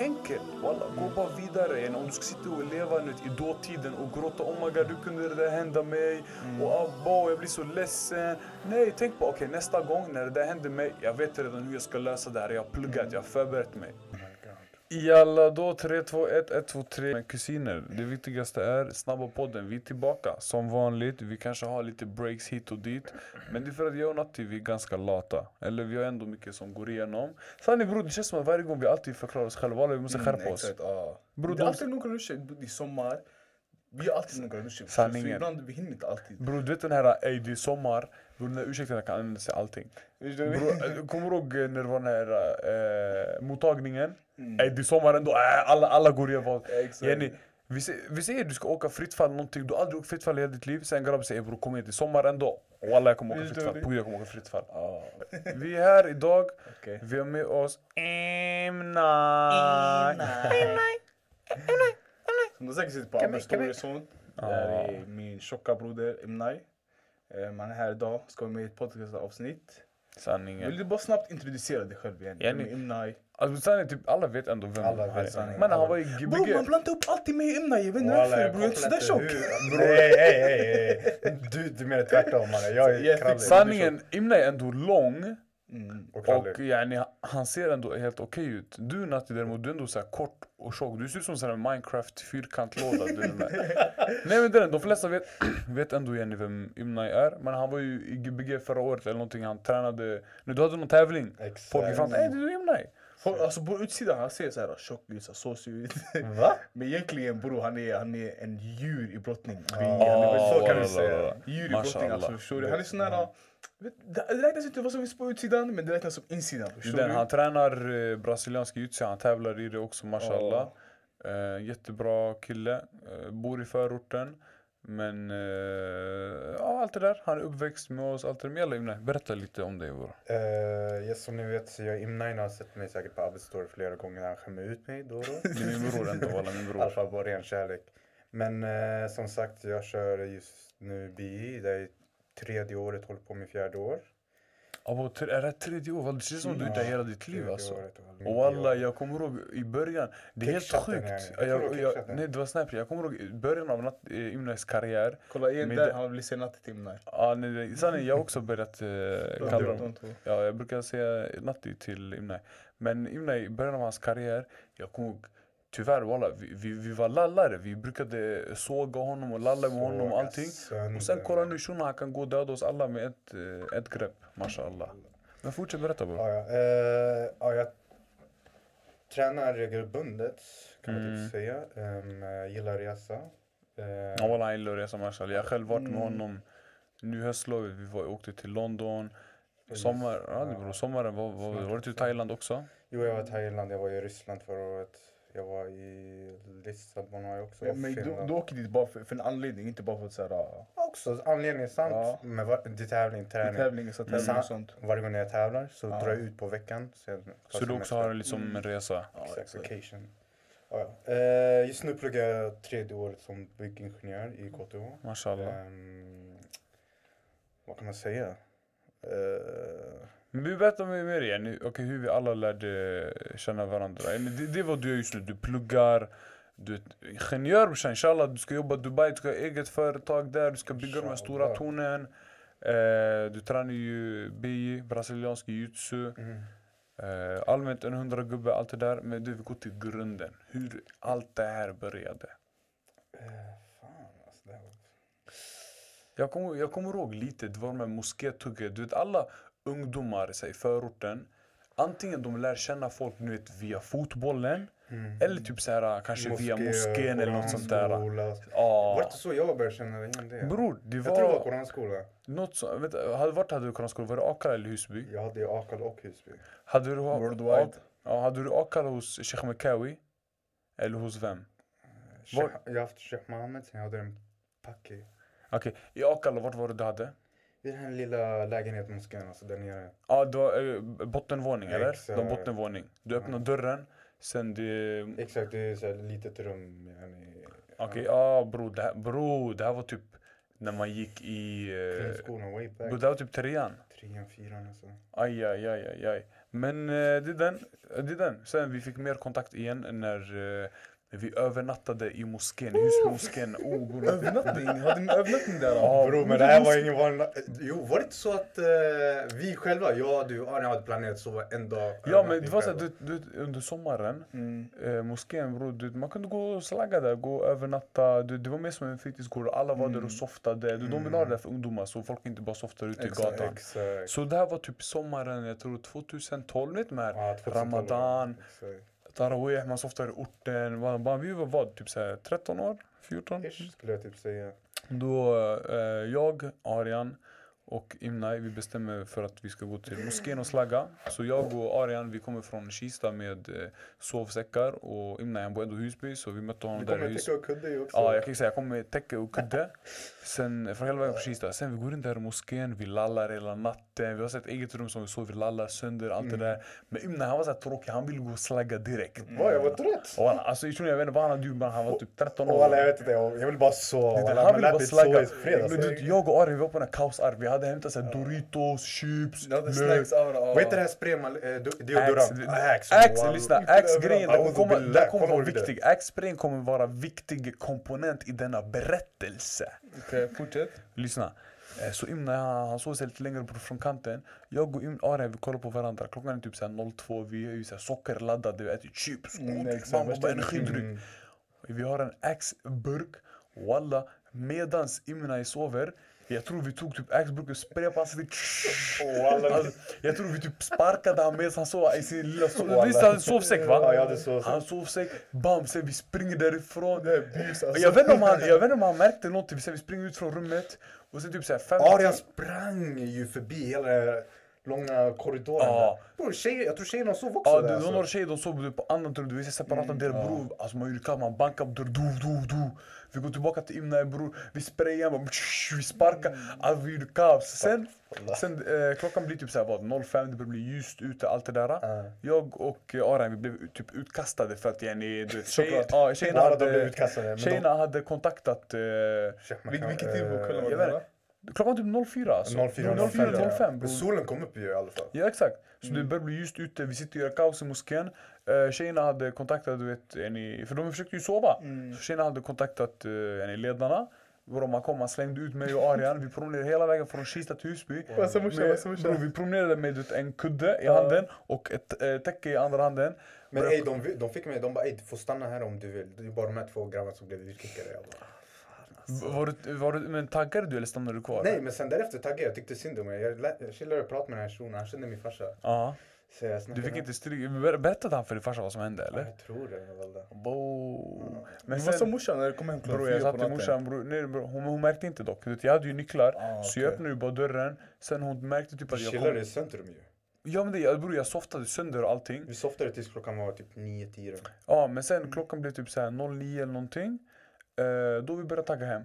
enkel. Walla, gå bara vidare. Yani, om du ska sitta och leva nu, i dåtiden och gråta oh my god, hur kunde det där hända mig? Och abba, jag blir så ledsen. Nej, tänk på okej nästa gång när det där händer mig, jag vet redan hur jag ska lösa det här. Jag har pluggat, jag har förberett mig. Jalla då, 3, 2, 1, 1, 2, 3. Men kusiner, det viktigaste är snabba podden. Vi är tillbaka som vanligt. Vi kanske har lite breaks hit och dit. Men det är för att jag och Natti, vi är ganska lata. Eller vi har ändå mycket som går igenom. Sanning bror, det känns som att varje gång vi alltid förklarar oss själva, alla vi måste skärpa oss. Exakt, ja. Bror, det är alltid några ruscher i sommar. Vi har alltid några ruscher. Så Sanningen. ibland vi hinner inte alltid. Bror du vet den här ey det är sommar, bror den här ursäkten kan användas till allting. Bror, eh, kommer du ihåg eh, när det var den här eh, mottagningen? Ey det är sommar ändå, äh, alla, alla går igenom. Exakt. Yani, vi, se- vi säger du ska åka fritt fall någonting, du har aldrig åkt fritt fall i hela ditt liv. Sen grabben säger bror kom igen det är sommar ändå. Walla jag kommer åka fritt fall, på jag kommer åka fritt fall. Ja, Vi är här idag, okej. vi har med oss Imnai. Som du säkert sett på Abbas story och sånt. Det här är min tjocka broder Imnai. Eh, Man är här idag, ska vara med i ett podcastavsnitt. Vill Sanningen. du bara snabbt introducera dig själv igen? Yani- Imnai? Alltså sanningen typ alla vet ändå vem Alla han vet är. Men han var i Bro, man Gbg. blandar upp alltid med Imnai, jag vet inte varför bror. Jag är inte sådär tjock. Bror, hej, hej, hej. Du, du menar tvärtom mannen. Jag Jag är krallig. Sanningen, Imna är ändå lång. Mm. Och. Och yani, han ser ändå helt okej ut. Du Natti däremot, du är ändå så kort och tjock. Du ser ut som en Minecraft fyrkantlåda. Nej men den, de flesta vet, vet ändå yani vem Imnai är. Men han var ju i Gbg förra året eller någonting. Han tränade, när du hade någon tävling. Exakt. Folk fram ey det är Imnai. Folk, alltså på utsidan han ser såhär tjock ut, så såsig ut. Va? Men egentligen bror han är, han är en djur i brottning. Väl- så kan du säga. Djur i brottning alltså förstår du? Han är sån här, det räknas inte vad som finns på utsidan men det räknas som insidan. Den, han tränar eh, brasiliansk jiu han tävlar i det också mashallah. Eh, jättebra kille, eh, bor i förorten. Men eh, ja, allt det där. Han är uppväxt med oss. Allt det där. Jalla berätta lite om dig bror. Uh, ja, som ni vet så jag Imnain har sett mig säkert på story flera gånger han skämmer ut mig då och då. Det är min bror ändå, walla min I alla bror. fall på ren kärlek. Men eh, som sagt, jag kör just nu BI. Det är tredje året, håller på med fjärde år. Abo, är det tredje år? Walla, Det känns som du där hela ditt liv alltså. året och BI. jag kommer ihåg i början, det är helt sjukt. Jag, Jag nej det var Snapchat, jag kommer ihåg i början av Nat- eh, Imnes karriär. Kolla igen där, det- han vill se natt till Imnai. Ja, nej, sanningen, jag har också börjat eh, kalla dem. Ja, jag brukar säga Natti till Imnai. Men Imnai, i början av hans karriär, jag kommer ihåg, tyvärr walla, vi, vi, vi var lallare. Vi brukade såga honom och lalla med honom och allting. sönder. Och sen kolla nu shunon, han kan gå och döda oss alla med ett, eh, ett grepp. Mashallah. Men fortsätt berätta bror. Ja, ja. Eh, ja, jag tränar regelbundet kan man Mm. typ säga. Um, jag gillar resa. Ja walla han gillar att resa mashallah. Jag har själv varit med Mm. honom nu höstlovet. Vi var, åkte till London. Sommar, ja, bror, sommaren var, var, Snart var du också. Thailand också? Jo, jag var i Thailand, jag var i Ryssland förra året. Jag var i Lissabon har jag också. Men, men du, du åker dit bara för, för en anledning, inte bara för att såhär, ah, Också anledningen sant. Ja. Men var, det är tävling, träning. tävling, så tävling och sånt. Varje gång jag tävlar så Ja. drar jag ut på veckan. Sen Så du också har liksom Mm. en resa? Ja, Exakt, exakt. vacation. Ja, ja. Eh, just nu pluggar jag tredje året som byggingenjör i KTH. Mashallah. Ehm, vad kan man säga? Eh, Men vi berättar mer igen, okej hur vi alla lärde känna varandra. Det, det är vad du gör just nu, du pluggar, du är ingenjör brorsan, inshallah du ska jobba i Dubai, du ska ha eget företag där, du ska bygga de här stora tornen. Eh, du tränar ju BI, brasiliansk jiu-jitsu. mm. Eh, allmänt en hundra gubbe, allt det där. Men du, vi går till grunden. Hur allt det här började. Eh, fan alltså. Det var... Jag kommer, jag kommer ihåg lite, det var de här moskétugget. Du vet alla ungdomar så här, i förorten. Antingen de lär känna folk nu vet, via fotbollen. Mm. Eller typ så här, kanske via Moské, moskén eller något sånt där. koranskola. Var det inte så jag började känna igen det? Bror, det jag tror det var var koranskola. något som, vet, vart hade du koranskola? Var det Akalla eller Husby? Jag hade i Akal och Husby. Hade du, Worldwide. Ja, hade du Akalla hos Sheikh Mekawi? Eller hos vem? Var- Jag har haft Sheikh Mohammed, sen jag hade en Paki. Okej, i Akalla, vart var det du hade? I den här lilla lägenheten moskén, alltså där nere. Ja, var eh, bottenvåning eller? Exakt. De bottenvåning. Du öppnar dörren, sen det... Exakt, det är så här litet rum. Yani, Okej, ja bror, det här, bro, det här var typ när man gick i... Eh, Grundskolan, way back. bro, det här var typ trean. Trean, fyran alltså. Aj, aj, aj, aj, aj. Men eh, det är den. Det är den. Sen vi fick mer kontakt igen när eh, vi övernattade i moskén, husmoskén. Oh, bror. Övernattning? Hade ni övernattning där? då? Ja, Bro, men det här var ingen vanlig... Jo, var det inte så att eh, vi själva, jag, du och Arne hade planerat att sova en dag? Ja men det var så du, du, under sommaren, Mm. eh, moskén bror, du, man kunde gå och slagga där, gå och övernatta. Du, det var mer som en fritidsgård, alla var där och softade. Du, de vill ha det där för ungdomar så folk inte bara softar ute i gatan. Exakt. Så det här var typ sommaren, jag tror 2012, vet du här Ja, 2012. Ramadan, Exakt. Tarawih, man softar i orten. Man, man, vi var vad, typ såhär 13 år? 14? Ish, skulle jag typ säga. Då eh, jag, Arian och Imnai, vi bestämmer för att vi ska gå till moskén och slagga. Så jag och Arian, vi kommer från Kista med eh, sovsäckar och Imnai han bor ändå i Husby så vi mötte honom Du där i Husby. täcka och kudde också. Ja, jag kan säga jag kom med täcke och kudde. Sen från hela vägen från Kista. Sen vi går in där i moskén, vi lallar hela natten. Vi har sett eget rum som vi sover, vi lallar sönder allt det där. Men Imnai han var så här tråkig, han ville gå och slagga direkt. Vad, jag var trött. Och alltså jag tror jag vet inte vad han hade gjort men han var typ 13 Och år. alla, jag vet inte, jag vill bara sova. Han ville bara slagga. Men du, jag och Ari vi var på den här kaosar. Vi hade hämtat så Doritos, chips, Ni hade lök. snacks överallt. Vad heter det här sprayen eh, Deodorant? Axe, Axe. Lyssna. Axe-grejen, den kommer, vara det? viktig. Axe-sprayen kommer vara viktig komponent i denna berättelse. Okej, fortsätt. Lyssna. Eh, Så Imna han, såg sig lite längre bort från kanten. Jag och Im- Ari vi kollar på varandra. Klockan är typ så här 02. Vi är ju så sockerladdade. Vi äter chips. Exakt. Mamma energidryck. Vi har en Axe-burk. Walla, medans Imna sover. Jag tror vi tog typ Axe-burken och sprayade på hans. Alltså, jag tror vi typ sparkade han medan han sov i sin lilla sov. Visst han hade sovsäck va? Ja, sovsäck. Han sovsäck, bam, sen vi springer därifrån. Alltså. Jag vet inte om han, jag vet inte om han märkte någonting, sen vi springer ut från rummet. Och sen typ såhär fem... Arian sprang ju förbi hela långa korridoren Ja. där. Tjejer, jag tror tjejerna sov också Ja, där. alltså. några tjejer de sov på andra rum, vi är separata delar bror. Alltså man kallt, man bankar på dörren, du, du, du. Vi går tillbaka till Imna bror, vi sprayar, bara, vi sparkar. Alltså vi kaos. Sen, sen eh, klockan blir typ såhär vad, 05, det börjar bli ljust ute, allt det där. Ja. Jag och eh, Aran vi blev typ utkastade för att yani, du vet, tjej, ja, tjejerna, hade, tjejerna hade kontaktat eh, Vil- Vilket tid på kvällen var det? Klockan typ 04 alltså. 04, 04, 05 Men solen kom upp ju i alla fall. Ja exakt. Så Mm. det började bli ljust ute, vi sitter och gör kaos i moskén. Uh, tjejerna hade kontaktat, du vet, en, för de försökte ju sova. Mm. Så tjejerna hade kontaktat uh, ledarna. Var man kom, man slängde ut mig och Arian. Vi promenerade hela vägen från Kista till Husby. Morsan? vi promenerade med en kudde i handen och ett uh, täcke i andra handen. Men ey, de, de fick mig, de bara ey, du får stanna här om du vill. Det är bara de här två grabbarna som blev utkickade. Bara, Var du, var du, men taggade du eller stannade du kvar? Nej men sen därefter taggade jag, jag tyckte synd om mig. Jag, lä- jag chillade och pratade med den här shunon, han kände min farsa. Ja. Så jag Du fick med- inte stryk. Ber- Berättade han för din farsa vad som hände Ja, eller? Jag tror det. Bo. Men Men vad sa sen, morsan när du kom hem klockan bror jag fyra sa på till natten? morsan, bror, nej, bror, hon, hon märkte inte dock. Du vet, Jag hade ju nycklar. Ah, Så jag okej. öppnade ju bara dörren. Sen hon märkte typ Du att jag chillade kom. i centrum ju. Ja men det, jag, bror, jag softade sönder och allting. Vi softade tills klockan var typ 9-10. Ja men sen klockan blev typ såhär 09 eller någonting. Eh, då vi började tagga hem.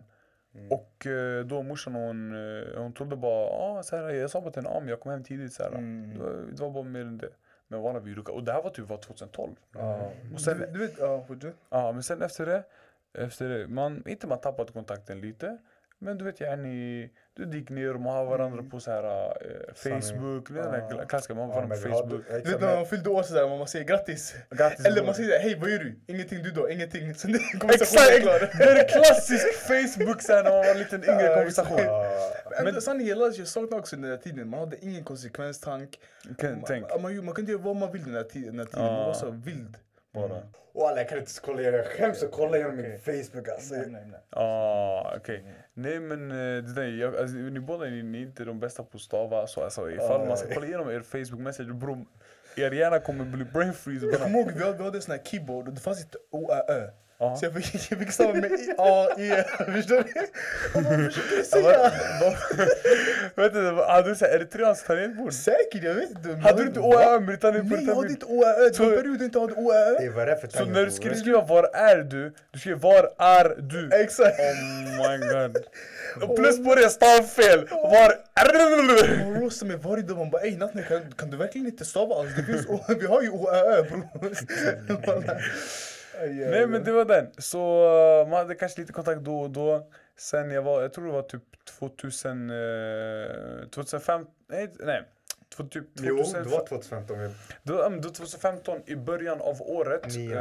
Mm. Och eh, då morsan hon, eh, hon trodde bara, ah, så här, jag sa bara till henne, ah, men jag kom hem tidigt så här. Mm. Det, var, det var bara mer än det. Men walla vi ruckade. Och det här var typ var 2012. Ja. Och sen, Du, du vet, ja ja, men sen efter det, efter det, man, inte man tappat kontakten lite. Men du vet yani, du gick ner och man har varandra på så här eh, Facebook, mm. den där klassiska, man har varandra på Facebook. Du vet när man fyllde år sådär, man säger grattis. Grattis Eller man säger hej vad gör du? Ingenting du då? Ingenting. Sen det Exakt! Det är klassisk Facebook sen när man var en liten yngre konversation. Men sanningen att jag saknar också den där tiden. Man hade ingen konsekvenstank. Man, man, man kunde göra vad man vill den där tiden. Man var så vild bara. Mm. Och alla, jag kan inte kolla igenom, jag skäms att kolla igenom min Facebook alltså. Nej, nej, nej. Ah, okej. Nej men eh, det där, jag, alltså, ni båda ni, ni är inte de bästa på att stava. Så, alltså, ifall Ah. man ska kolla igenom er Facebook message, bror. Er hjärna kommer bli brain freeze. Jag kommer ihåg vi hade, vi hade en sån här keyboard och det fanns inte O, Ä, Ö. Ja. Så jag fick, jag fick stava med I, A, E. Förstår du? Och vad försöker du Ja, säga? vad- Vet du, hade du såhär eritreanskt tangentbord? Säkert, jag vet inte. Hade du inte OÄ med tangentbord? Nej, jag hade inte O, Ä, Ö. Det var en period jag inte hade O, Ä, Ö. Vad är det för Så när du skulle skriva var är du, du skrev var är du. Exakt. Oh my god. Och plus på det stavfel. Var är Man roastar mig varje dag. Man bara ey Natne kan, kan du verkligen inte stava alls? Det finns o, vi har ju O, Ä, Ö bror. Nej men det var den. Så uh, man hade kanske lite kontakt då och då. Sen jag var, jag tror det var typ 2000, eh, 2005, nej, nej typ Jo, 2000, det var 2015. Vi, det var, mm, det var 2015 i början av året. Eh,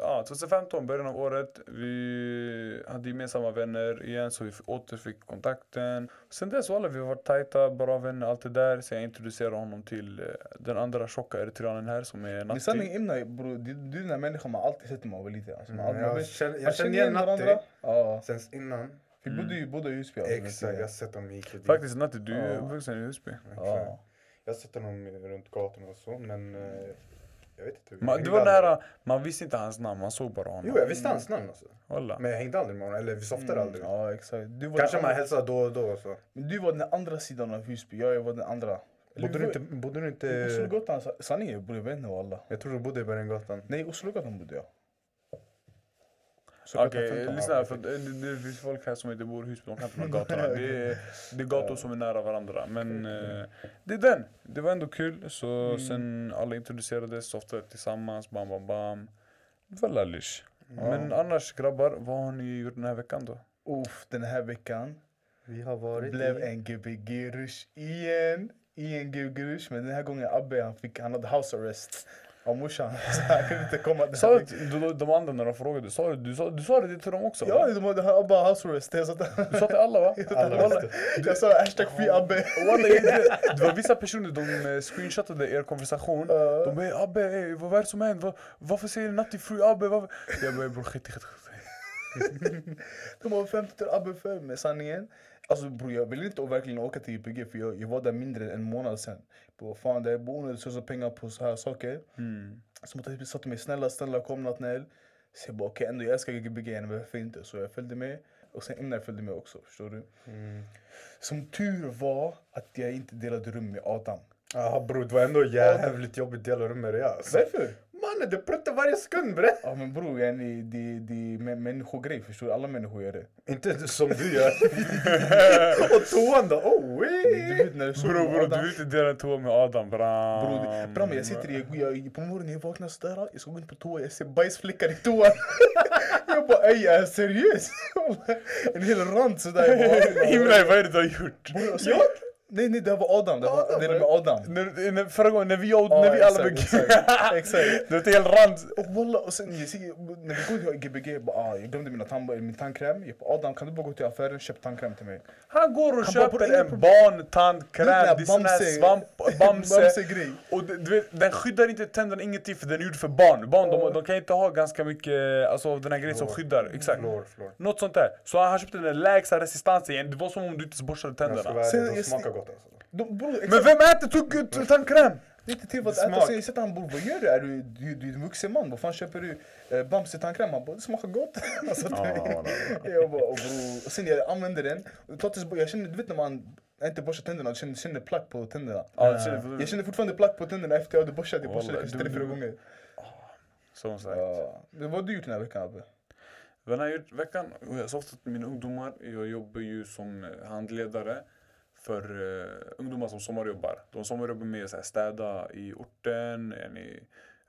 ja, 2015 början av året. Vi hade gemensamma vänner igen så vi återfick kontakten. Sen dess alla vi har varit tajta, bra vänner, allt det där. Så jag introducerade honom till eh, den andra tjocka eritreanen här som är Natti. sanningen Imna, bror, du, du är den där människan man alltid sett när man var liten. Alltså, man, Mm, jag känner- jag känner igen Natti. Ja. sen innan. Vi bodde ju båda i Husby. alltså, Exakt, du. jag har sett dem i. Faktiskt Natti, du är Ja. uppvuxen i Husby. Ja. Jag har sett honom runt gatorna och så, men eh, jag vet inte. hur- Man, jag det var nära, man visste inte hans namn, man såg bara honom. Jo, jag visste hans namn alltså. Walla. Men jag hängde aldrig med honom, eller vi softade Mm, aldrig. Ja, exakt. Du var Kanske den man andra- hälsade då och då och så. Men du var den andra sidan av Husby, jag var den andra. Bodde du inte... Bodde du I inte... Oslogatan, sa- sanningen jag vet inte walla. Jag tror du bodde i Bergengatan. Nej, i Oslogatan bodde jag. Okej, Oslogatan 15. lyssna för det, det finns folk här som inte bor i Husby, de kan inte de här gatorna. Det är, det är gator som är nära varandra. Men eh, det är den. Det var ändå kul. Så Mm. sen alla introducerades, softade tillsammans, bam bam bam. Det var lallish. Men annars grabbar, vad har ni gjort den här veckan då? Uff, den här veckan Vi har varit blev i... en gbg-rush igen. I en gbg-rush, men den här gången Abbe han, fick, han hade house arrest av morsan. Han kunde inte komma. Sa du de, de andra när de frågade, sa du, du, sa, du sa det till dem också? Ja, va? de hade har house arrest. Jag sa att- Du sa till alla va? Alla jag sa hashtag free Abbe. det, var vissa personer, de eh, screenshotade er konversation. Ja. De bara Abbe, vad är det som händer? Var, varför säger Natti fru Abbe? Varför? Jag bara bror skit i skit i, skit i." De har 50 till Abbe för med sanningen. Alltså bror jag vill inte verkligen åka till YPG för jag, jag var där mindre än en månad sen. Bro, fan det är onödigt att slösa pengar på så här saker. Mm. Så jag sa till mig snälla snälla kom Natnael. Så jag bara okej ändå jag älskar YPG varför inte? Så jag följde med. Och sen innan jag följde med också förstår du. Mm. Som tur var att jag inte delade rum med Adam. Ja bror, det var ändå jävligt jobbigt att dela rum med dig alltså. Varför? Mannen, du pruttar varje sekund bre! Ja men bror yani, det det är mä- människogrej förstår du. Alla människor gör det. Inte som du gör. och toan då, oh wee! vet när du vill inte dela toa med Adam bram. Bror, Bram, jag sitter i, jag, på morgonen, jag vaknar sådär, jag ska gå in på toa, jag ser bajsfläckar i toan. jag bara ey, jag är seriös? en hel rand sådär. Jag Himla, vad är det du har gjort? Bror, sen- Nej nej det var Adam, det var Adam, det med Adam. När, när, förra gången när vi, Ja, när vi alla exakt, blev exakt, exakt. Det var helt rand. Och walla, och sen jag ser, när vi går till Gbg, jag bara ah, jag glömde mina tand, min tandkräm. Jag bara Adam kan du bara gå till affären och köpa tandkräm till mig? Han går och Han bara, "Bror, köper en problem." barntandkräm, Det är sån här svamp, bamse. Bamse-grej. Och du, du vet, den skyddar inte tänderna ingenting för den är gjord för barn. Barn de, de kan inte ha ganska mycket, alltså den här grejen som skyddar. Exakt. Flor, flor. Något sånt där. Så han köpte den lägsta resistansen. Det var som om du inte borstade tänderna. Sen jag gott alltså. De, exakt. Men vem äter tugg- t- tandkräm? Det är inte till för att Smak. äta. Sen jag sätter han bror, vad gör du? Är du, du, du är en vuxen man. Vad fan köper du eh, Bamse tandkräm? Han bara, det smakar gott. alltså, ja, jag bara, och bror. Och sen jag använder den. Och jag känner, du vet när man inte borstar tänderna, du känner, känner plack på tänderna. Ja, det känner- Jag känner fortfarande plack på tänderna efter jag hade borstat. Jag borstade kanske tre, fyra gånger. Som sagt. Ja. Men Vad har du gjort den här veckan Abbe? Den här gjort- veckan jag har softat med mina ungdomar. Jag jobbar ju som handledare för uh, ungdomar som sommarjobbar. De sommarjobbar med att städa i orten, ni,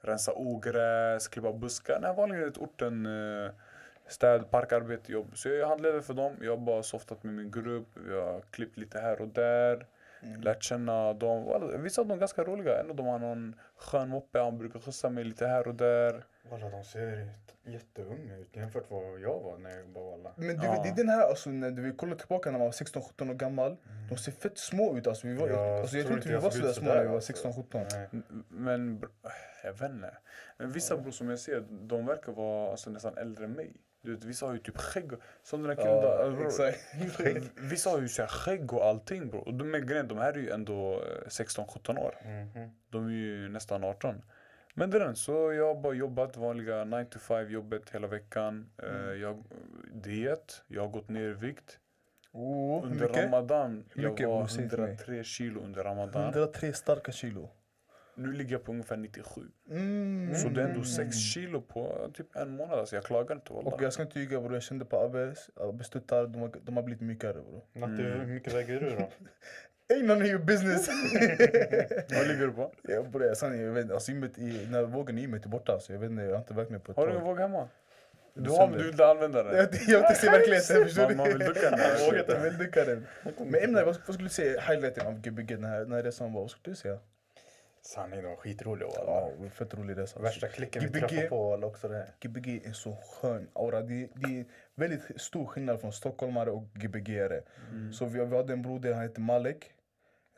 rensa ogräs, klippa buskar. Nej, vanligen ett orten uh, städ, parkarbete, jobb. Så jag är handledare för dem. Jag har bara softat med min grupp. Vi har klippt lite här och där. Lärt känna dem. Vissa av dem är ganska roliga. En av dem har någon skön moppe. Han brukar skjutsa mig lite här och där. Walla, de ser jätteunga ut jämfört med vad jag var när jag jobbade walla. Men du, Ja. det är den här, alltså, när vi kollar tillbaka när man var 16-17 år gammal. De ser fett små ut alltså. Vi var, Jag alltså jag tror inte vi var sådär små när vi var alltså. 16-17. Nej. M- Men jag vet inte. Men vissa bror som jag ser, de verkar vara alltså, nästan äldre än mig. Du vet, vissa har ju typ skägg. Som den killen där. Alltså, exakt. Vissa har ju så här skägg och allting bror. Och de grejen, de här är ju ändå eh, 16-17 år. Mhm. De är ju nästan 18. Men det är den, så jag har bara jobbat vanliga 9 to 5 jobbet hela veckan. Eh, jag, diet, jag har gått ner i vikt. Oh, Under mycket? ramadan, jag var bror? Säg till mig. 103 kilo under ramadan. 103 starka kilo. Nu ligger jag på ungefär 97. Mm. Så det är ändå 6 kilo på typ en månad. Alltså jag klagar inte Och wallah. jag ska inte ljuga bror, jag kände på Abbes, Abbes tuttar, de, har- de har blivit mjukare bror. Natte, hur mycket väger du då? Ain't none of your business! Vad ligger du på? jag bror, jag, vet inte, alltså, gymmet i, när vågen i gymmet är borta så jag vet inte, jag har inte vägt mig på ett Har du tag. våg hemma? Du har du inte använda den. Jag jag vill inte se verkligheten, förstår Man- du? man vill ducka den jag vill ducka den. Men Emna, vad, vad skulle du säga highlighten av Gbg den här, den här resan var? Vad skulle du säga? Sanningen, det var skitrolig Ja, walla. fett rolig resa. Värsta klicken vi Gbg. träffade på walla också det. Gbg är en så skön aura. Det, det är väldigt stor skillnad från stockholmare och Gbg-are. Så vi, vi hade en broder, han heter Malik.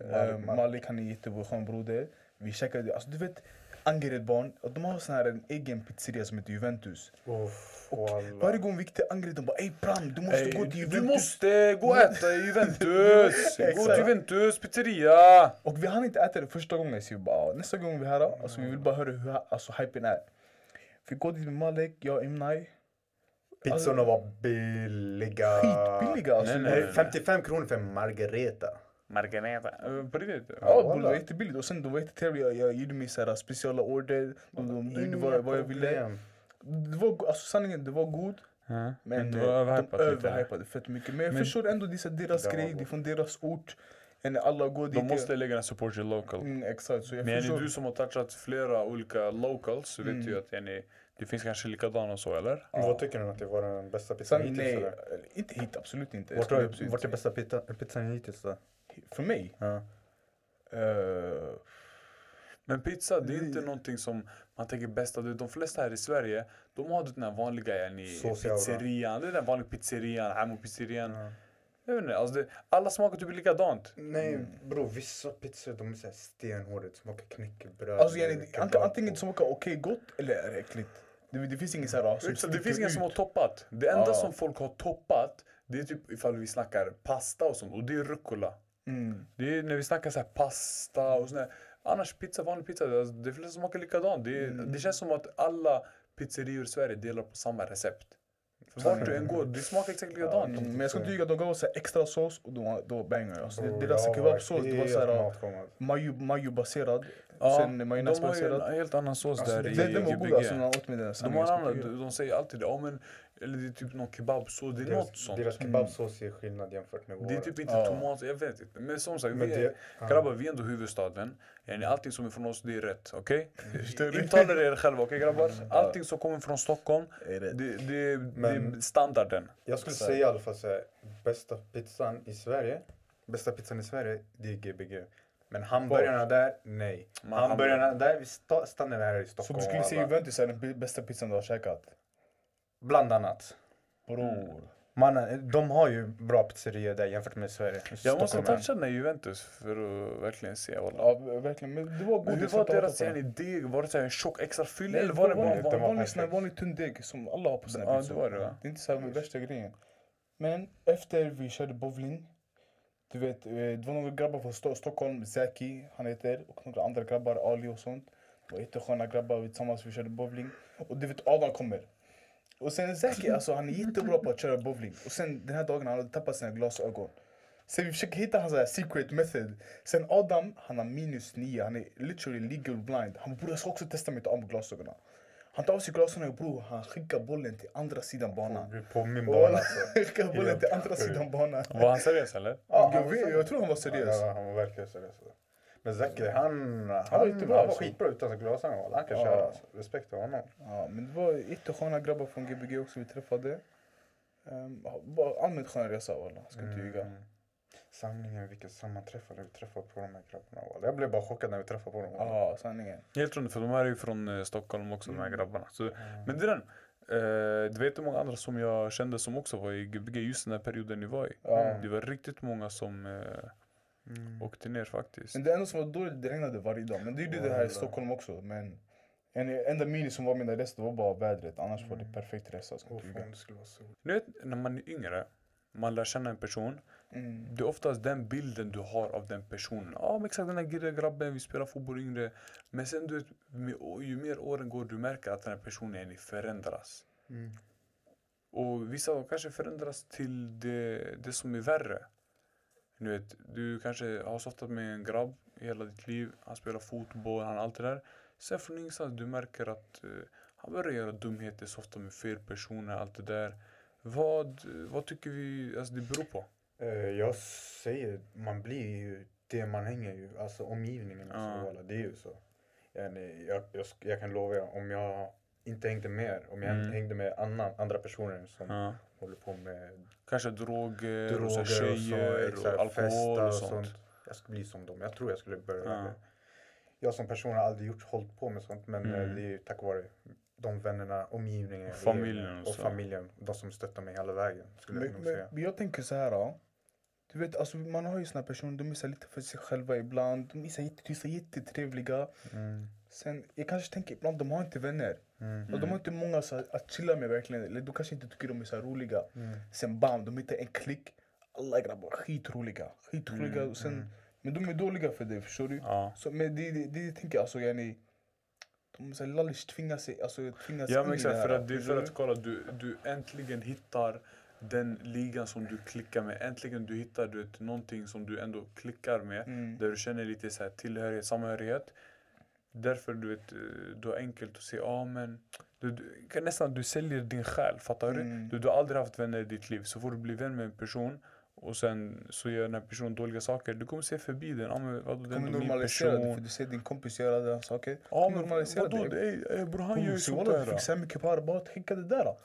Malik, Eh, Malik. Han är en jätteskön broder. Vi käkade, alltså du vet, Angered-barn, de har sån här en egen pizzeria som heter Juventus. Uff, Och varje gång vi gick till Angered, de bara ey Pram, du måste Ey, gå till du Juventus. måste gå och äta i Juventus! gå Exakt. till Juventus pizzeria! Och vi hann inte äta det första gången, så vi bara, "Ah, nästa gång vi är här, alltså, vi vill bara höra hur alltså, hypen är. Vi går dit med Malik, jag och Imnai. Pizzorna var billiga. Skitbilliga alltså. Nej, nej, Eh, 55 kronor för en margareta. Margareta. Eh, På riktigt? Ja, bror, det var jättebilligt. Och sen de var jättetrevliga. Jag gjorde mig så här speciella order. De, de, de gjorde vad, vad jag ville. Det var, alltså sanningen, det var god. Ja, Men det eh, var de överhypat lite. överhypade fett mycket. Men jag Men- förstår ändå, det är deras Det var grej, det är från deras ort. Alla går dit. De måste lägga en support your local. Mm, exakt, så jag Men förstår. du som har touchat flera olika locals så vet Mm. du ju att yani, det finns kanske likadana så eller? Ja. Vad tycker du att det var den bästa pizzan hittills? nej, eller? inte hit, absolut inte. Vart är, vart bästa pizza, pizzan hittills då? För mig? Ja. eh, Men pizza det är inte Mm. någonting som man tänker bästa. Du, De flesta här i Sverige de har den här vanliga yani, pizzerian. Det är den vanliga pizzerian, Hamo-pizzerian. Ja. Jag vet inte, alltså det, alla smakar typ likadant. Nej bror, vissa pizzor de är såhär stenhårda, det smakar knäckebröd. Alltså, yani, antingen smakar okej gott eller är det äckligt. Det, det finns inget så här som Så det finns ingen som har toppat. Det enda Ja. som folk har toppat det är typ ifall vi snackar pasta och sånt och det är rucola. Mm. Det är när vi snackar så här pasta och sånt. Annars pizza, vanlig pizza, det, det flesta smakar likadant. Det, Mm. det känns som att alla pizzerior i Sverige delar på samma recept. För vart du än går, det smakar exakt likadant. Mm, men jag ska inte ljuga, de gav oss så extra sås och då, då bangar jag. Alltså, Bror, deras kebabsås, det var såhär mayo-baserad. Ja, sen de har ju majonnäsbaserad. en helt annan sås Alltså, där det, i den var god Gbg. alltså. De, har annan, de, säger alltid det, ja, men, eller det är typ någon kebabsås, det är Deras, något sånt. deras kebabsås är skillnad jämfört med våra. Det är typ inte Ja. tomat, jag vet inte. Men som sagt, Men vi är, det- ja. grabbar vi är ändå huvudstaden. Yani, allting som är från oss, det är rätt. Okej? Förstår du? Intala er själva, okej grabbar? Allting som kommer från Stockholm, det- det, det, det är standarden. Jag skulle Så- säga i alla fall såhär, bästa pizzan i Sverige, bästa pizzan i Sverige, det är Gbg. Men hamburgarna där, nej. Hamburgarna där, vi sta- stannar här i Så Stockholm. du skulle säga. Juventus är den bästa pizzan du har käkat? Bland annat. Bror. Mannen, de har ju bra pizzerior där jämfört med Sverige. Jag måste Stockholm. toucha den Juventus för att verkligen se. Walla. Ja, verkligen. Men det var godis. var jag tar deras yani, deg? Var det så här en tjock extra fylle Nej, eller var det bara vanlig, det var vanlig, perfekt. vanlig tunn deg som alla har på sina Ja, pizzor. det var det, va? Det är inte så här värsta grejen. Men efter vi körde bowling, du vet, eh, det var några grabbar från Sto- Stockholm, Zaki, han heter, och några andra grabbar, Ali och sånt. Det var jättesköna grabbar, vi tillsammans vi körde bowling. Och du vet, Adam kommer. Och sen Zaki, alltså han är jättebra på att köra bowling. Och sen den här dagen han hade tappat sina glasögon. Sen vi försöker hitta hans här secret method. Sen Adam, han har minus nio, han är literally legal blind. Han bror jag ska också testa mig att ta av mig glasögonen. Han tar av sig glasögonen och bror han skickar bollen till andra sidan banan. På min bana alltså. skickar bollen till andra sidan banan. Var han seriös eller? Ja, jag, vet, jag tror han var seriös. Ja, han var verkligen seriös. Men Zeki, han, han, var han, var skitbra utan glasögon. Han kan Ja. köra. Alltså. Respekt till honom. Ja, men det var jättesköna grabbar från Gbg också vi träffade. Um, allmänt skön resa walla, ska inte ljuga. Mm. Sanningen vilket sammanträffande vi träffade på de här grabbarna. walla. Jag blev bara chockad när vi träffade på dem. Ja, sanningen. Helt troligt, för de här är ju från eh, Stockholm också de här Mm. grabbarna. Så, men det är den. Eh, du vet hur många andra som jag kände som också var i Gbg just den här perioden ni var i. Ja. Det var riktigt många som eh, Mm. åkte ner faktiskt. Men det enda som var dåligt, det regnade varje dag. Men det gjorde det här i. Stockholm också. Men en enda mini som var med den resten var bara vädret. Annars var det perfekt resa. Ska Åh, inte ljuga. fan, det skulle vara så. Du vet, när man är yngre, man lär känna en person. Mm. Det är oftast den bilden du har av den personen. Ja, men exakt den här girriga grabben, vi spelar fotboll yngre. Men sen du vet, med, ju mer åren går, du märker att den här personen förändras. Mm. Och vissa kanske förändras till det, det som är värre. Du vet, du kanske har softat med en grabb hela ditt liv. Han spelar fotboll, han allt det där. Sen från ingenstans du märker att eh, han börjar göra dumheter, softa med fel personer, allt det där. Vad, vad tycker vi alltså det beror på? Eh, Jag säger, man blir ju det man hänger ju. Alltså omgivningen. Ja. Alltså, det är ju så. Jag, jag, sk- jag kan lova er, om jag inte hängde med. Om jag Mm. hängde med annan, andra personer som Ja. håller på med Kanske droger, droger och så och, tjejer så, och, exakt, alkohol festa och sånt. Jag skulle bli som dem. Jag tror jag skulle börja Ja. Jag som person har aldrig gjort, hållit på med sånt men Mm. eh, det är ju tack vare de vännerna, omgivningen, Familjen och och så. familjen. De som stöttar mig hela vägen skulle jag Men, säga. men jag tänker så här. ja. Du vet, alltså, man har ju såna personer, de är så lite för sig själva ibland. De är så jättetrevliga. Mm. Sen, jag kanske tänker ibland, de har inte vänner. Mm. Och de har inte många så att chilla med verkligen. Eller de kanske inte tycker de är så roliga. Mm. Sen bam, de hittar en klick. Alla grabbar skitroliga. Skitroliga. Mm, sen, mm. Men de är dåliga för det, förstår du? Ja. Så, men det, det, det tänker jag alltså, yani, de lallish tvingar sig, alltså, tvingas Ja in i exakt, det för här, att, det är för att kolla, du, du äntligen hittar den ligan som du klickar med. Äntligen du hittar du vet, någonting som du ändå klickar med. Mm. Där du känner lite så här tillhörighet, samhörighet. Därför du vet, du har enkelt att se, ja ah, men du, du, kan nästan du säljer din själ, fattar du? Mm. du? Du har aldrig haft vänner i ditt liv. Så får du bli vän med en person och sen så gör den här personen dåliga saker. Du kommer se förbi den. Ah, men, vadå, Du är kommer normalisera det, för du ser din kompis göra den saker. Ja Du men vadå, det. är, eh, bror han gör ju så sånt du där. här mycket para, bara skicka det där.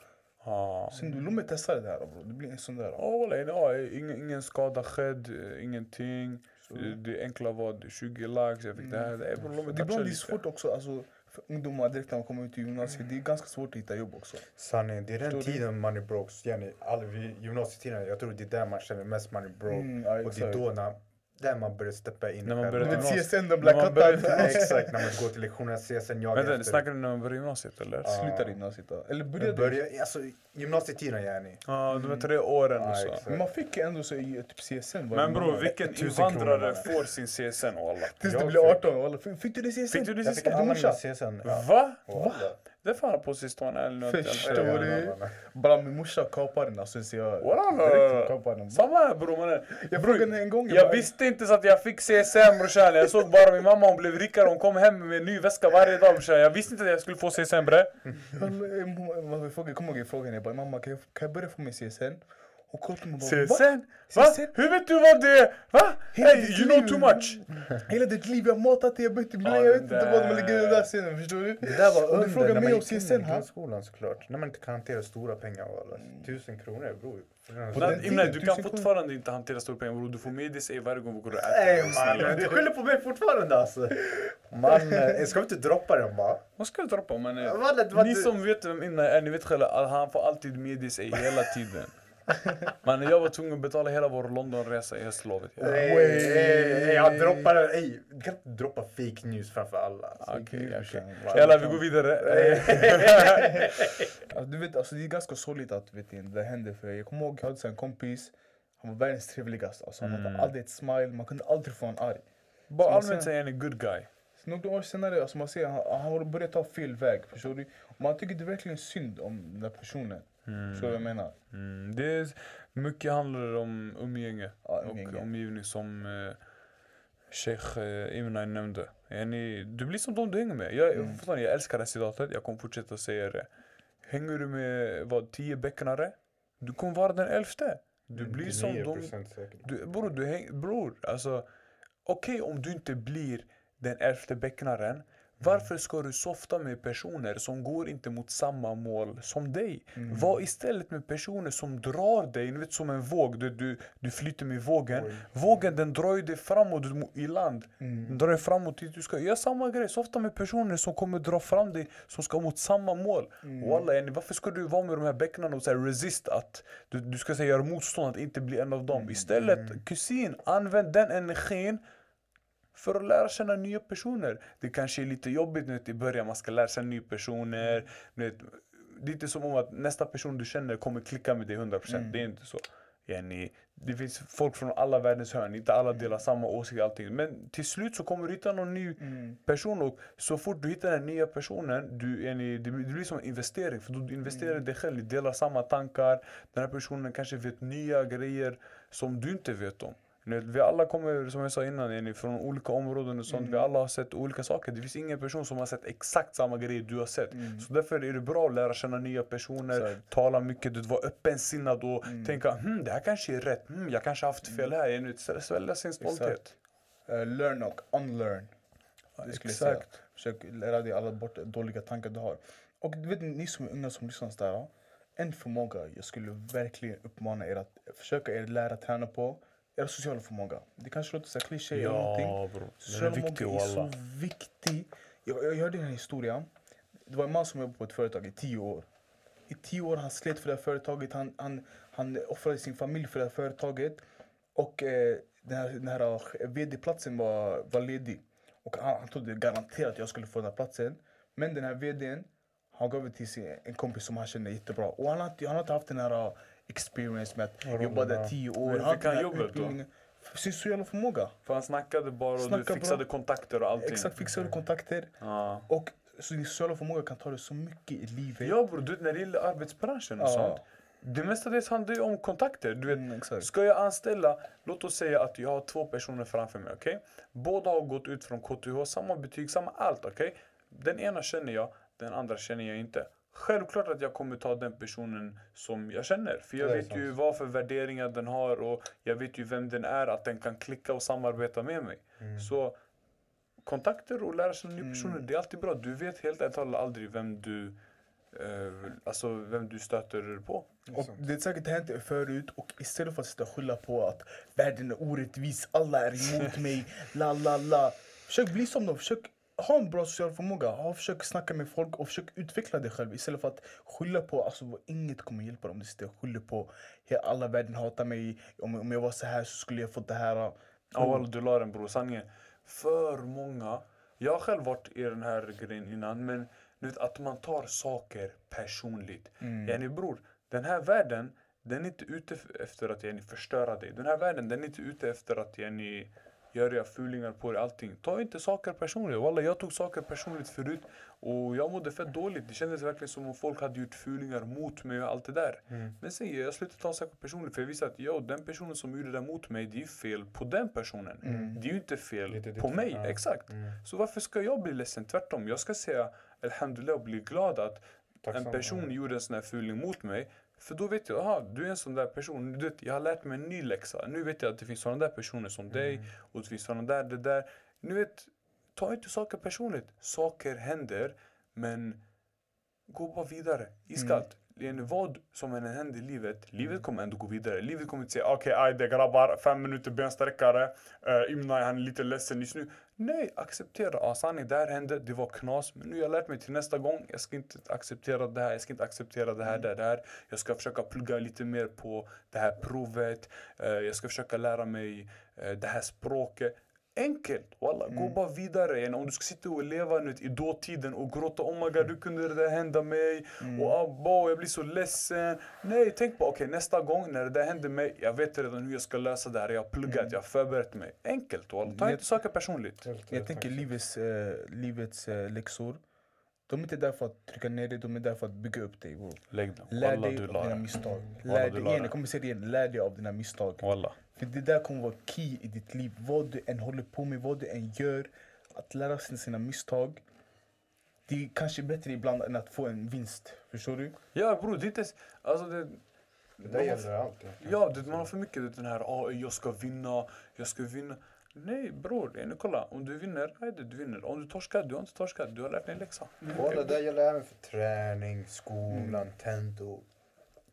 Ja. Sen du, låt mig testa det här bro. Det blir en sån där. Ja, walla, ja, ingen, ingen skada skedd, eh, ingenting. Så- Det, det enkla var det, 20 likes, jag fick det här. Det är, bror, låt Det ibland är svårt också, alltså, för ungdomar direkt när de kommer ut i gymnasiet, det är ganska svårt att hitta jobb också. Sanning, det är den Förstår du? tiden man är broke. Jenny, all, gymnasietiden, jag tror det är där man känner mest man är broke. Mm, ja, och det är då när, där man börjar steppa in När man själv. börjar gymnasiet. CSN, de Black När man börjar- Hattar. Ja, exakt, när man går till lektionerna, CSN, jag Vänta, efter. snackar du när man börjar gymnasiet eller? Ja. Slutar gymnasiet då. Eller började. börjar, alltså, gymnasietiden yani. Ja, de här tre åren och så. Men man fick ändå så i typ CSN. Men bror, vilken 1000 invandrare får sin CSN alla? Tills du blir fick- 18. Walla. Fick du det CSN? Fick du det Jag fick CSN? använda morsa? CSN. Ja. Va? Det fan på sistone eller något. Förstår du? Bara min morsa kapade den. Alltså, så jag Walla. Samma här bror mannen. Jag frågade henne en gång. Jag bara, visste inte så att jag fick CSN brorsan. Jag såg bara min mamma, hon blev rikare. Hon kom hem med en ny väska varje dag brorsan. Jag visste inte att jag skulle få CSN bre. Jag kommer ihåg jag frågade henne, jag bara, mamma kan jag, kan jag börja få min CSN? Och bara, CSN? "Va? Va? CSN? Hur vet du vad det är? Va? Hey, you know too much. Hela ditt liv jag har matat dig, jag dig Ja, blöja, jag vet inte vad man lägger i den där scenen, förstår du? Det där var Och du under frågar mig om CSN här. grundskolan såklart. När man inte kan hantera stora pengar och alla. Tusen kronor bror. Imran, tiden, du kan fortfarande inte hantera stora pengar bror. Du får medis i varje gång vi går och Nej äter. Du skyller på mig fortfarande alltså. Man, eh, ska vi inte droppa den bara? Vad ska jag droppa men... eh, Ni du- som vet vem Inna är, ni vet själva att han får alltid medis i hela tiden. Men jag var tvungen att betala hela vår Londonresa i höstlovet. Ja. Ey, ey, ey, Jag droppar. Ey, Du kan inte droppa fake news framför alla. alltså. Okej, okej. Wow. Jalla, vi går vidare. Alltså, du vet, alltså, det är ganska sorgligt att vet du, det hände för jag kommer ihåg jag hade en kompis, han var världens trevligaste. Alltså, han hade Mm. aldrig ett smile, man kunde aldrig få honom arg. Bara allmänt säger- han är good guy. Några år senare, alltså, man ser han, han har börjat ta fel väg. Förstår du? Man tycker det är verkligen synd om den där personen. Förstår du vad jag menar? Mm, det är, mycket handlar om umgänge Ja, och umgänge. omgivning som eh, Sheikh eh, Imran nämnde. Yani, du blir som de du hänger med. Jag, Mm. förstår jag älskar det här citatet, jag kommer fortsätta säga det. Hänger du med vad, tio bäcknare? Du kommer vara den elfte. Du blir som de 99% säkert. Du, bror, du häng, bror, alltså okej om du inte blir den elfte becknaren. Varför ska du softa med personer som går inte mot samma mål som dig? Var istället med personer som drar dig, ni vet som en våg, du, du, du flyter med vågen. Oj. Vågen den drar dig framåt i land. Den drar dig framåt dit du ska. Gör samma grej, softa med personer som kommer dra fram dig, som ska mot samma mål. Walla, yani, varför ska du vara med de här bäcknarna och så här resist att du, du ska säga göra motstånd att inte bli en av dem. Istället, kusin, använd den energin för att lära känna nya personer. Det kanske är lite jobbigt nu i början, man ska lära sig nya personer. Du vet, det är inte som om att nästa person du känner kommer klicka med dig 100%. Det är inte så. Yani, det finns folk från alla världens hörn, inte alla delar samma åsikt allting. Men till slut så kommer du hitta någon ny person och så fort du hittar den nya personen, du, yani, det, blir, det blir som en investering. För du investerar i dig själv, ni delar samma tankar. Den här personen kanske vet nya grejer som du inte vet om. Vi alla kommer, som jag sa innan, från olika områden och sånt. Vi alla har sett olika saker. Det finns ingen person som har sett exakt samma grejer du har sett. Så därför är det bra att lära känna nya personer, Exakt. tala mycket, du vara öppensinnad och tänka hm, det här kanske är rätt, hm, jag kanske har haft fel här. Svälja sin stolthet. Eh, learn och unlearn. Säga. Exakt. Försök lära dig alla bort dåliga tankar du har. Och du vet ni som är unga som lyssnar där. En förmåga jag skulle verkligen uppmana er att försöka er lära träna på. Er sociala förmåga. Det kanske låter så kliché eller någonting. Ja Social förmåga är så viktig. Jag, jag hörde en historia. Det var en man som jobbade på ett företag i tio år. I tio år han slet för det här företaget. Han, han, han offrade sin familj för det här företaget. Och eh, den här, den här eh, vd-platsen var, var ledig. Och han, han trodde garanterat att jag skulle få den här platsen. Men den här vdn, han gav det till sin, en kompis som han kände jättebra. Och han har han haft den här experience med att jobba där tio år. Men fick han jobbet då? sin sociala förmåga. För han snackade bara och Snackar du bra. fixade kontakter och allting. Exakt, fixar du kontakter. Ja. Och så din sociala förmåga kan ta dig så mycket i livet. Ja bror, du vet när det gäller arbetsbranschen och Ja. sånt. Det mestadels handlar ju om kontakter. Du vet, Mm, ska jag anställa, låt oss säga att jag har två personer framför mig, okej? Båda har gått ut från KTH, samma betyg, samma allt, okej? Den ena känner jag, den andra känner jag inte. Självklart att jag kommer ta den personen som jag känner. För jag vet ju sant. vad för värderingar den har och jag vet ju vem den är, att den kan klicka och samarbeta med mig. Så kontakter och lära känna nya personer, det är alltid bra. Du vet helt ärligt aldrig vem du, eh, alltså vem du stöter på. Och det är säkert hänt förut och istället för att sitta och skylla på att världen är orättvis, alla är emot mig, la la la. Försök bli som dem, försök ha en bra social förmåga, ha, försök snacka med folk och försök utveckla dig själv istället för att skylla på, alltså inget kommer hjälpa dig om du sitter och skyller på "He- alla världen hatar mig, om, om jag var så här så skulle jag fått det här. Ja walla, du la den bror. Sanningen. För många. Jag har själv varit i den här grejen innan. Men du vet att man tar saker personligt. Mm. Yani bror, den här världen. Den är inte ute efter att yani, förstöra dig. Den här världen den är inte ute efter att yani, göra fulingar på dig. Allting. Ta inte saker personligt. Walla, jag tog saker personligt förut. Och jag mådde fett dåligt. Det kändes verkligen som om folk hade gjort fulingar mot mig och allt det där. Mm. Men sen jag slutade ta saker personligt för jag visste att yo, den personen som gjorde det mot mig, det är ju fel på den personen. Det är ju inte fel ditt på mig. ja. Exakt. Mm. Så varför ska jag bli ledsen? Tvärtom. Jag ska säga Alhamdulillah och bli glad att Tacksam, en person ja. gjorde en sån här fuling mot mig. För då vet jag, aha, du är en sån där person. Du vet, jag har lärt mig en ny läxa. Nu vet jag att det finns såna där personer som dig Mm. och det finns såna där, det där. Nu vet, ta inte saker personligt. Saker händer, men gå bara vidare. Iskallt. Mm. Vad som än händer i livet, livet kommer ändå gå vidare. Livet kommer inte säga okej, okay, ajde grabbar, fem minuter bensträckare. Uh, Imna han är lite ledsen just nu. Nej, acceptera. Ah, sanning, det här hände, det var knas. Men nu har jag lärt mig till nästa gång. Jag ska inte acceptera det här, jag ska inte acceptera det här, det här, det här. Jag ska försöka plugga lite mer på det här provet. Eh, jag ska försöka lära mig eh, det här språket. Enkelt! Walla, gå bara vidare. Om du ska sitta och leva nu i dåtiden och gråta oh my god, hur kunde det där hända mig? Och abba, jag blir så ledsen. Nej, tänk på okej nästa gång när det där händer mig, jag vet redan hur jag ska lösa det här. Jag har pluggat, jag har förberett mig. Enkelt walla, ta Jag- inte saker personligt. Jag rätt, tänker livets, eh, livets eh, läxor, de är inte där för att trycka ner dig, de är där för att bygga upp dig. Bro. Lägg den. Lär Walla, dig du av dina misstag. Lär dig igen, jag kommer säga det igen, lär dig av dina misstag. Walla. För det där kommer vara key i ditt liv. Vad du än håller på med, vad du än gör. Att lära sig sina misstag. Det är kanske bättre ibland än att få en vinst. Förstår du? Ja bror, det är inte... Alltså det, Det där gäller allt. Ja, det, man har för mycket det, den här ah, jag ska vinna, jag ska vinna. Nej bror, nu, kolla. Om du vinner, nej, du vinner. Om du torskar, du har inte torskat. Du har lärt dig en läxa. Walla, det gäller även för träning, skolan, tentor.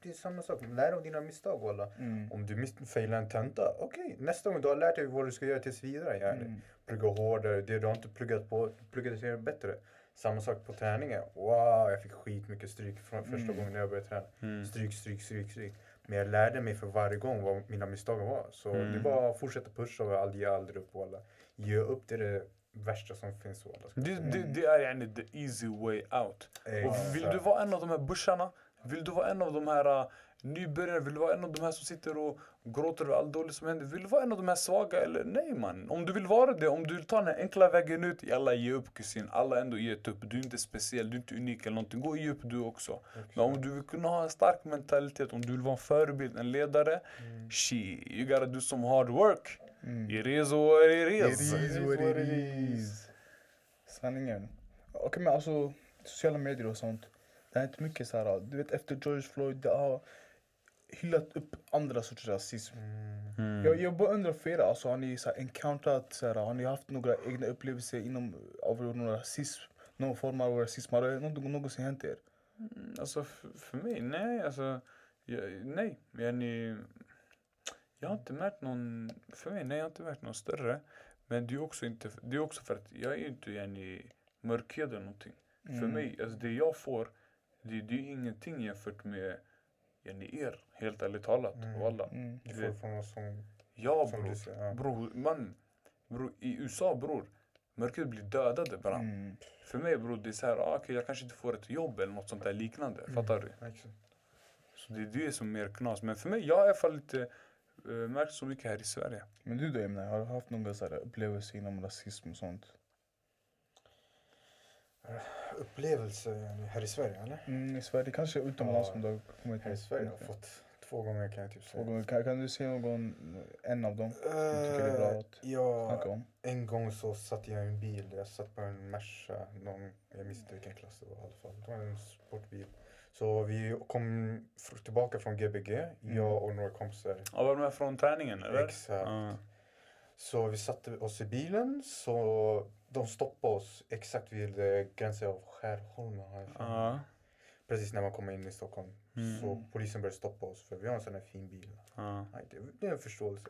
Det är samma sak. Lär av dina misstag walla. Mm. Om du failar en tenta, okej. Nästa gång du har lärt dig vad du ska göra tills vidare. Yani. Mm. Plugga hårdare, det du har inte pluggat på, plugga det bättre. Samma sak på träningen. Wow, jag fick skitmycket stryk från första Mm. gången jag började träna. Mm. Stryk, stryk, stryk, stryk. Men jag lärde mig för varje gång vad mina misstag var. Så Mm. det var att fortsätta pusha och aldrig, ge aldrig upp walla. Ge upp det är det värsta som finns jag Det, det, det är yani the easy way out. Och vill du vara en av de här busharna, vill du vara en av de här uh, nybörjarna, vill du vara en av de här som sitter och gråter över allt dåligt som händer? Vill du vara en av de här svaga eller nej man? Om du vill vara det, om du vill ta den enkla vägen ut, jalla ge upp kusin. Alla ändå gett upp. Du är inte speciell, du är inte unik eller någonting. Gå och ge upp du också. Men om du vill kunna ha en stark mentalitet, om du vill vara en förebild, en ledare, she, you gotta do some hard work. Mm. It is what it It is. is what it is. Sanningen. Okej men alltså, sociala medier och sånt. Det har hänt mycket så här. Du vet efter George Floyd, det har hyllat upp andra sorters rasism. Mm. Jag, jag bara undrar för er, alltså, har ni så här, encounterat, så här, har ni haft några egna upplevelser inom av någon rasism? någon form av rasism? Har det någonsin hänt er? Mm, Alltså för mig, nej alltså. Jag, nej, yani, jag har inte märkt någon, för mig, nej jag har inte märkt någon större. Men det är också inte, det är också för att jag är inte mörkhyad eller någonting. För Mm. mig, alltså det jag får, det, det är ingenting jämfört med yani, er, helt ärligt talat. Mm. Walla. Mm. Du får från oss som, Ja som bror, säger. Ja. bror, man, bror, i USA bror, mörkret blir dödade bara. Mm. För mig bror, det är så här, ah, okej jag kanske inte får ett jobb eller något sånt där liknande. Fattar du? Exakt. Så det är det som är mer knas. Men för mig, jag har i alla fall inte uh, märkt så mycket här i Sverige. Men du då Emne, har du haft någon så här upplevelse inom rasism och sånt? Upplevelse här i Sverige eller? Mm, I Sverige, kanske utomlands Ja, om du har kommit Här i Sverige har jag fått två gånger kan jag typ Två säga. gånger. Kan, kan du se någon, en av dem? tycker det är bra Eh, att ja, snacka om? en gång så satt jag i en bil. Jag satt på en Merca. Någon, jag minns inte vilken klass det var i alla fall. Det var en sportbil. Så vi kom tillbaka från Gbg, Mm. jag och några kompisar. Ja, var du med från träningen eller? Exakt. Ja. Så vi satte oss i bilen, så de stoppade oss exakt vid eh, gränsen av Skärholmen. Ja. Precis när man kommer in i Stockholm. Mm. Så polisen började stoppa oss för vi har en sån här fin bil. Ja. Nej, det, det är en förståelse.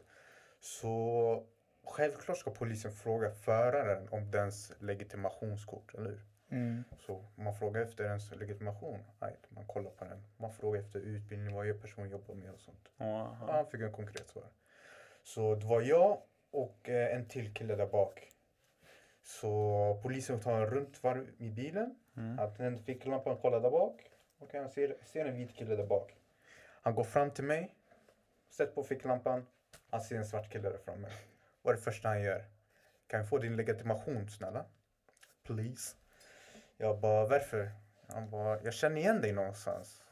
Så självklart ska polisen fråga föraren om dens legitimationskort, eller hur? Mm. Så man frågar efter ens legitimation. Nej, man kollar på den. Man frågar efter utbildning, vad gör personen jobbar med och sånt. Ja, Ja. han fick en konkret svar. Så det var jag och eh, en till kille där bak. Så polisen tar en runtvarv i bilen. Mm. Att den ficklampan kollar där bak. Och han ser, ser en vit kille där bak. Han går fram till mig. Sätter på ficklampan. Han ser en svart kille där framme. Vad är det första han gör? Kan jag få din legitimation snälla? Please. Jag bara, varför? Han bara, jag känner igen dig någonstans.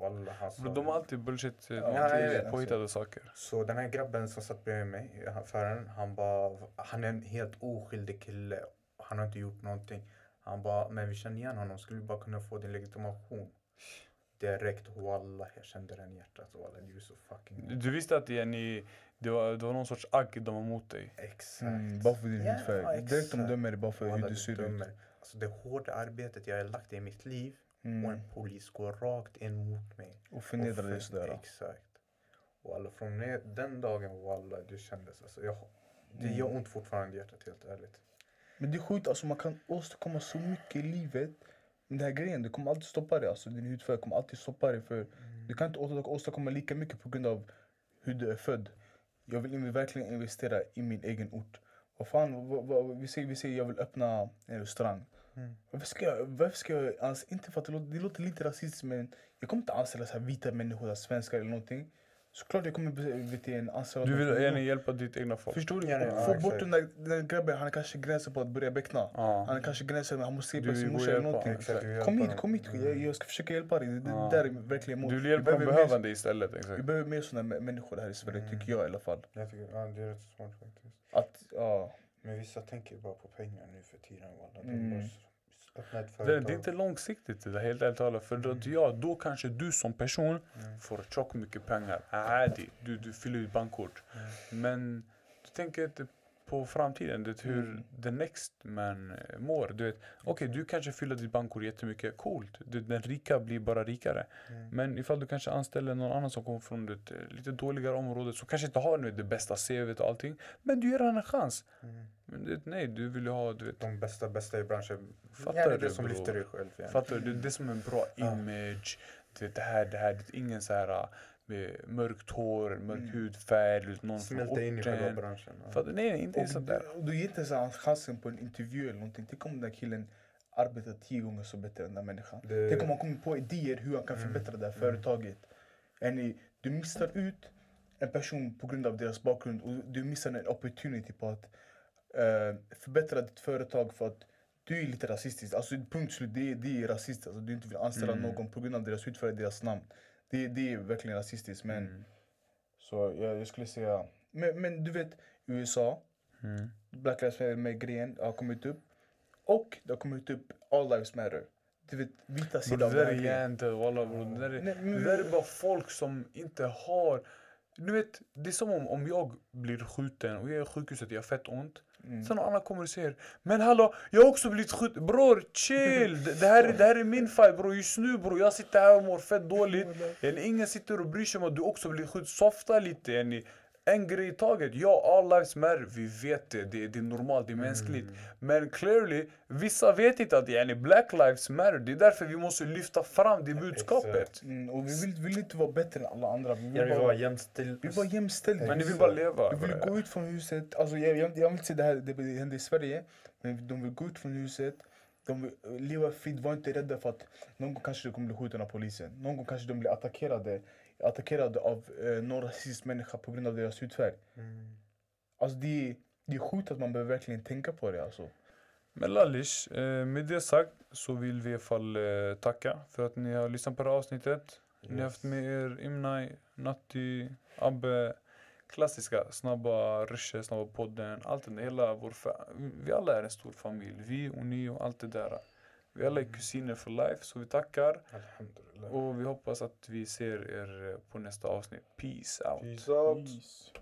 Wallah, Bro, de har alltid bullshit, de Ja, alltid vet, påhittade saker. Så den här grabben som satt bredvid mig, föraren, han bara, han är en helt oskyldig kille. Han har inte gjort någonting. Han bara, men vi känner igen honom, skulle vi bara kunna få din legitimation? Direkt, wallah, jag kände den i hjärtat. Wallah, du är så fucking... Du visste att Jenny, det, var, det var någon sorts agg de var mot dig. Exakt. Mm, bara för din hudfärg. Direkt de dömer dig bara för hur du ser ut. Alltså det hårda arbetet jag har lagt i mitt liv och Mm. en polis går rakt in mot mig. Och förnedrar Och dig sådär. Exakt. Och alla från den dagen, wallah, det kändes alltså. Jag, det Mm. gör ont fortfarande i hjärtat, helt ärligt. Men det är sjukt, alltså man kan åstadkomma så mycket i livet. Men den här grejen, det kommer alltid stoppa dig. Alltså din hudfärg kommer alltid stoppa dig. För du kan inte åstad- åstadkomma lika mycket på grund av hur du är född. Jag vill verkligen investera i min egen ort. Vad fan, vad, vad, vi, säger, vi säger jag vill öppna en restaurang. Mm. Varför ska jag, varför ska jag ans, inte för att det låter, det låter lite rasistiskt men jag kommer inte anställa så här vita människor, svenskar eller någonting. Såklart jag kommer vet en anställa Du vill gärna hjälpa ditt egna folk. Förstår du? Ja, ja, Få exakt. bort den där, den där grabben, han är kanske gränsen på att börja beckna. Ja. Han är kanske gränsen, han måste se Du på sin morsa eller hjälpa, någonting. exakt. Kom hit, kom hit. Jag, jag ska försöka hjälpa dig. Det, det Ja. där är verkligen emot. Du vill Vi hjälpa de behövande istället. Mer, vi Exakt. behöver mer sådana mä- människor här i Sverige, Mm. tycker jag i alla fall. Jag tycker, ja, det är rätt smart faktiskt. Att, ja. Men vissa tänker bara på pengar nu för tiden. De Mm. bara öppnar ett Det, företag. det är inte långsiktigt det där, helt ärligt talat. För då, ja, då kanske du som person Mm. får tjockt mycket pengar. Adi, du, du fyller ut bankkort. Mm. Men du tänker inte på framtiden, det hur Mm. the next man eh, mår. Du vet, okej du kanske fyller ditt bankkort jättemycket, coolt. Du, den rika blir bara rikare. Mm. Men ifall du kanske anställer någon annan som kommer från ett eh, lite dåligare område som kanske inte har nu, det bästa CVt och allting. Men du ger honom en chans. Mm. Men du, vet, nej, du vill ju ha, du vet, De bästa, bästa i branschen. Fattar du, det som bror? lyfter dig själv. Fattar du? Det, det är som en bra image. Du vet, det här, det här, det är ingen så här med mörkt hår, mörk Mm. hudfärg, vet, någon Smälta in i själva branschen. ja. Nej, nej, inte Och, sånt där. och du ger inte han chansen på en intervju eller någonting. Tänk om den där killen arbetar tio gånger så bättre än den där människan. Det- Tänk om han kommer på idéer hur han kan Mm. förbättra det här Mm. företaget. Är du missar ut en person på grund av deras bakgrund och du missar en opportunity på att eh, förbättra ditt företag för att du är lite rasistisk. Alltså punkt slut, det är, det är rasistiskt. Alltså, du inte vill anställa Mm. någon på grund av deras hudfärg, deras namn. Det, det är verkligen rasistiskt. Men, Mm. Så jag, jag skulle säga... Men, men du vet, USA, Mm. Black Lives Matter med grejen har kommit upp. Och det har kommit upp All Lives Matter. Du vet, vita sidan det där är hjärndöd, walla bro. Det där är, Nej, men- det där är bara folk som inte har... Du vet, det är som om, om jag blir skjuten och jag är i sjukhuset, jag har fett ont. Mm. Sen annan kommer och säger Men hallå, jag har också blivit skjuten. Bror, chill! Det det här, är- det här är min fight bror. Just nu bror, jag sitter här och mår fett dåligt. Yani, ingen sitter och bryr sig om att du också blivit skjuten. Softa lite yani. En grej i taget. Ja, all lives matter. Vi vet det. Det, det är normalt, det är mänskligt. Men clearly, vissa vet inte att yani, black lives matter. Det är därför vi måste lyfta fram det budskapet. Mm, och vi vill, vill inte vara bättre än alla andra. Vi vill, Jag vill bara, vara jämställd. vi vill vara jämställda. Men ni vill bara leva. Vi vill gå ut från huset, alltså jag, jag, jag vill inte säga det här det händer i Sverige, men de vill gå ut från huset, de vill eh, leva fritt, var inte rädda för att någon gång kanske de kommer bli skjuten av polisen. Någon gång kanske de blir attackerade, attackerade av eh, någon rasistisk människa på grund av deras hudfärg. Mm. Alltså det, det är sjukt att man behöver verkligen tänka på det alltså. Men Lallish, eh, med det sagt så vill vi i alla fall eh, tacka för att ni har lyssnat på det här avsnittet. Ni har haft med er Imnai, Natti, Abbe, klassiska snabba ruscher, snabba podden, allt det hela vår Vi alla är en stor familj, vi och ni och allt det där. Vi alla är kusiner for life, så vi tackar och vi hoppas att vi ser er eh, på nästa avsnitt. Peace out! Peace out. Peace.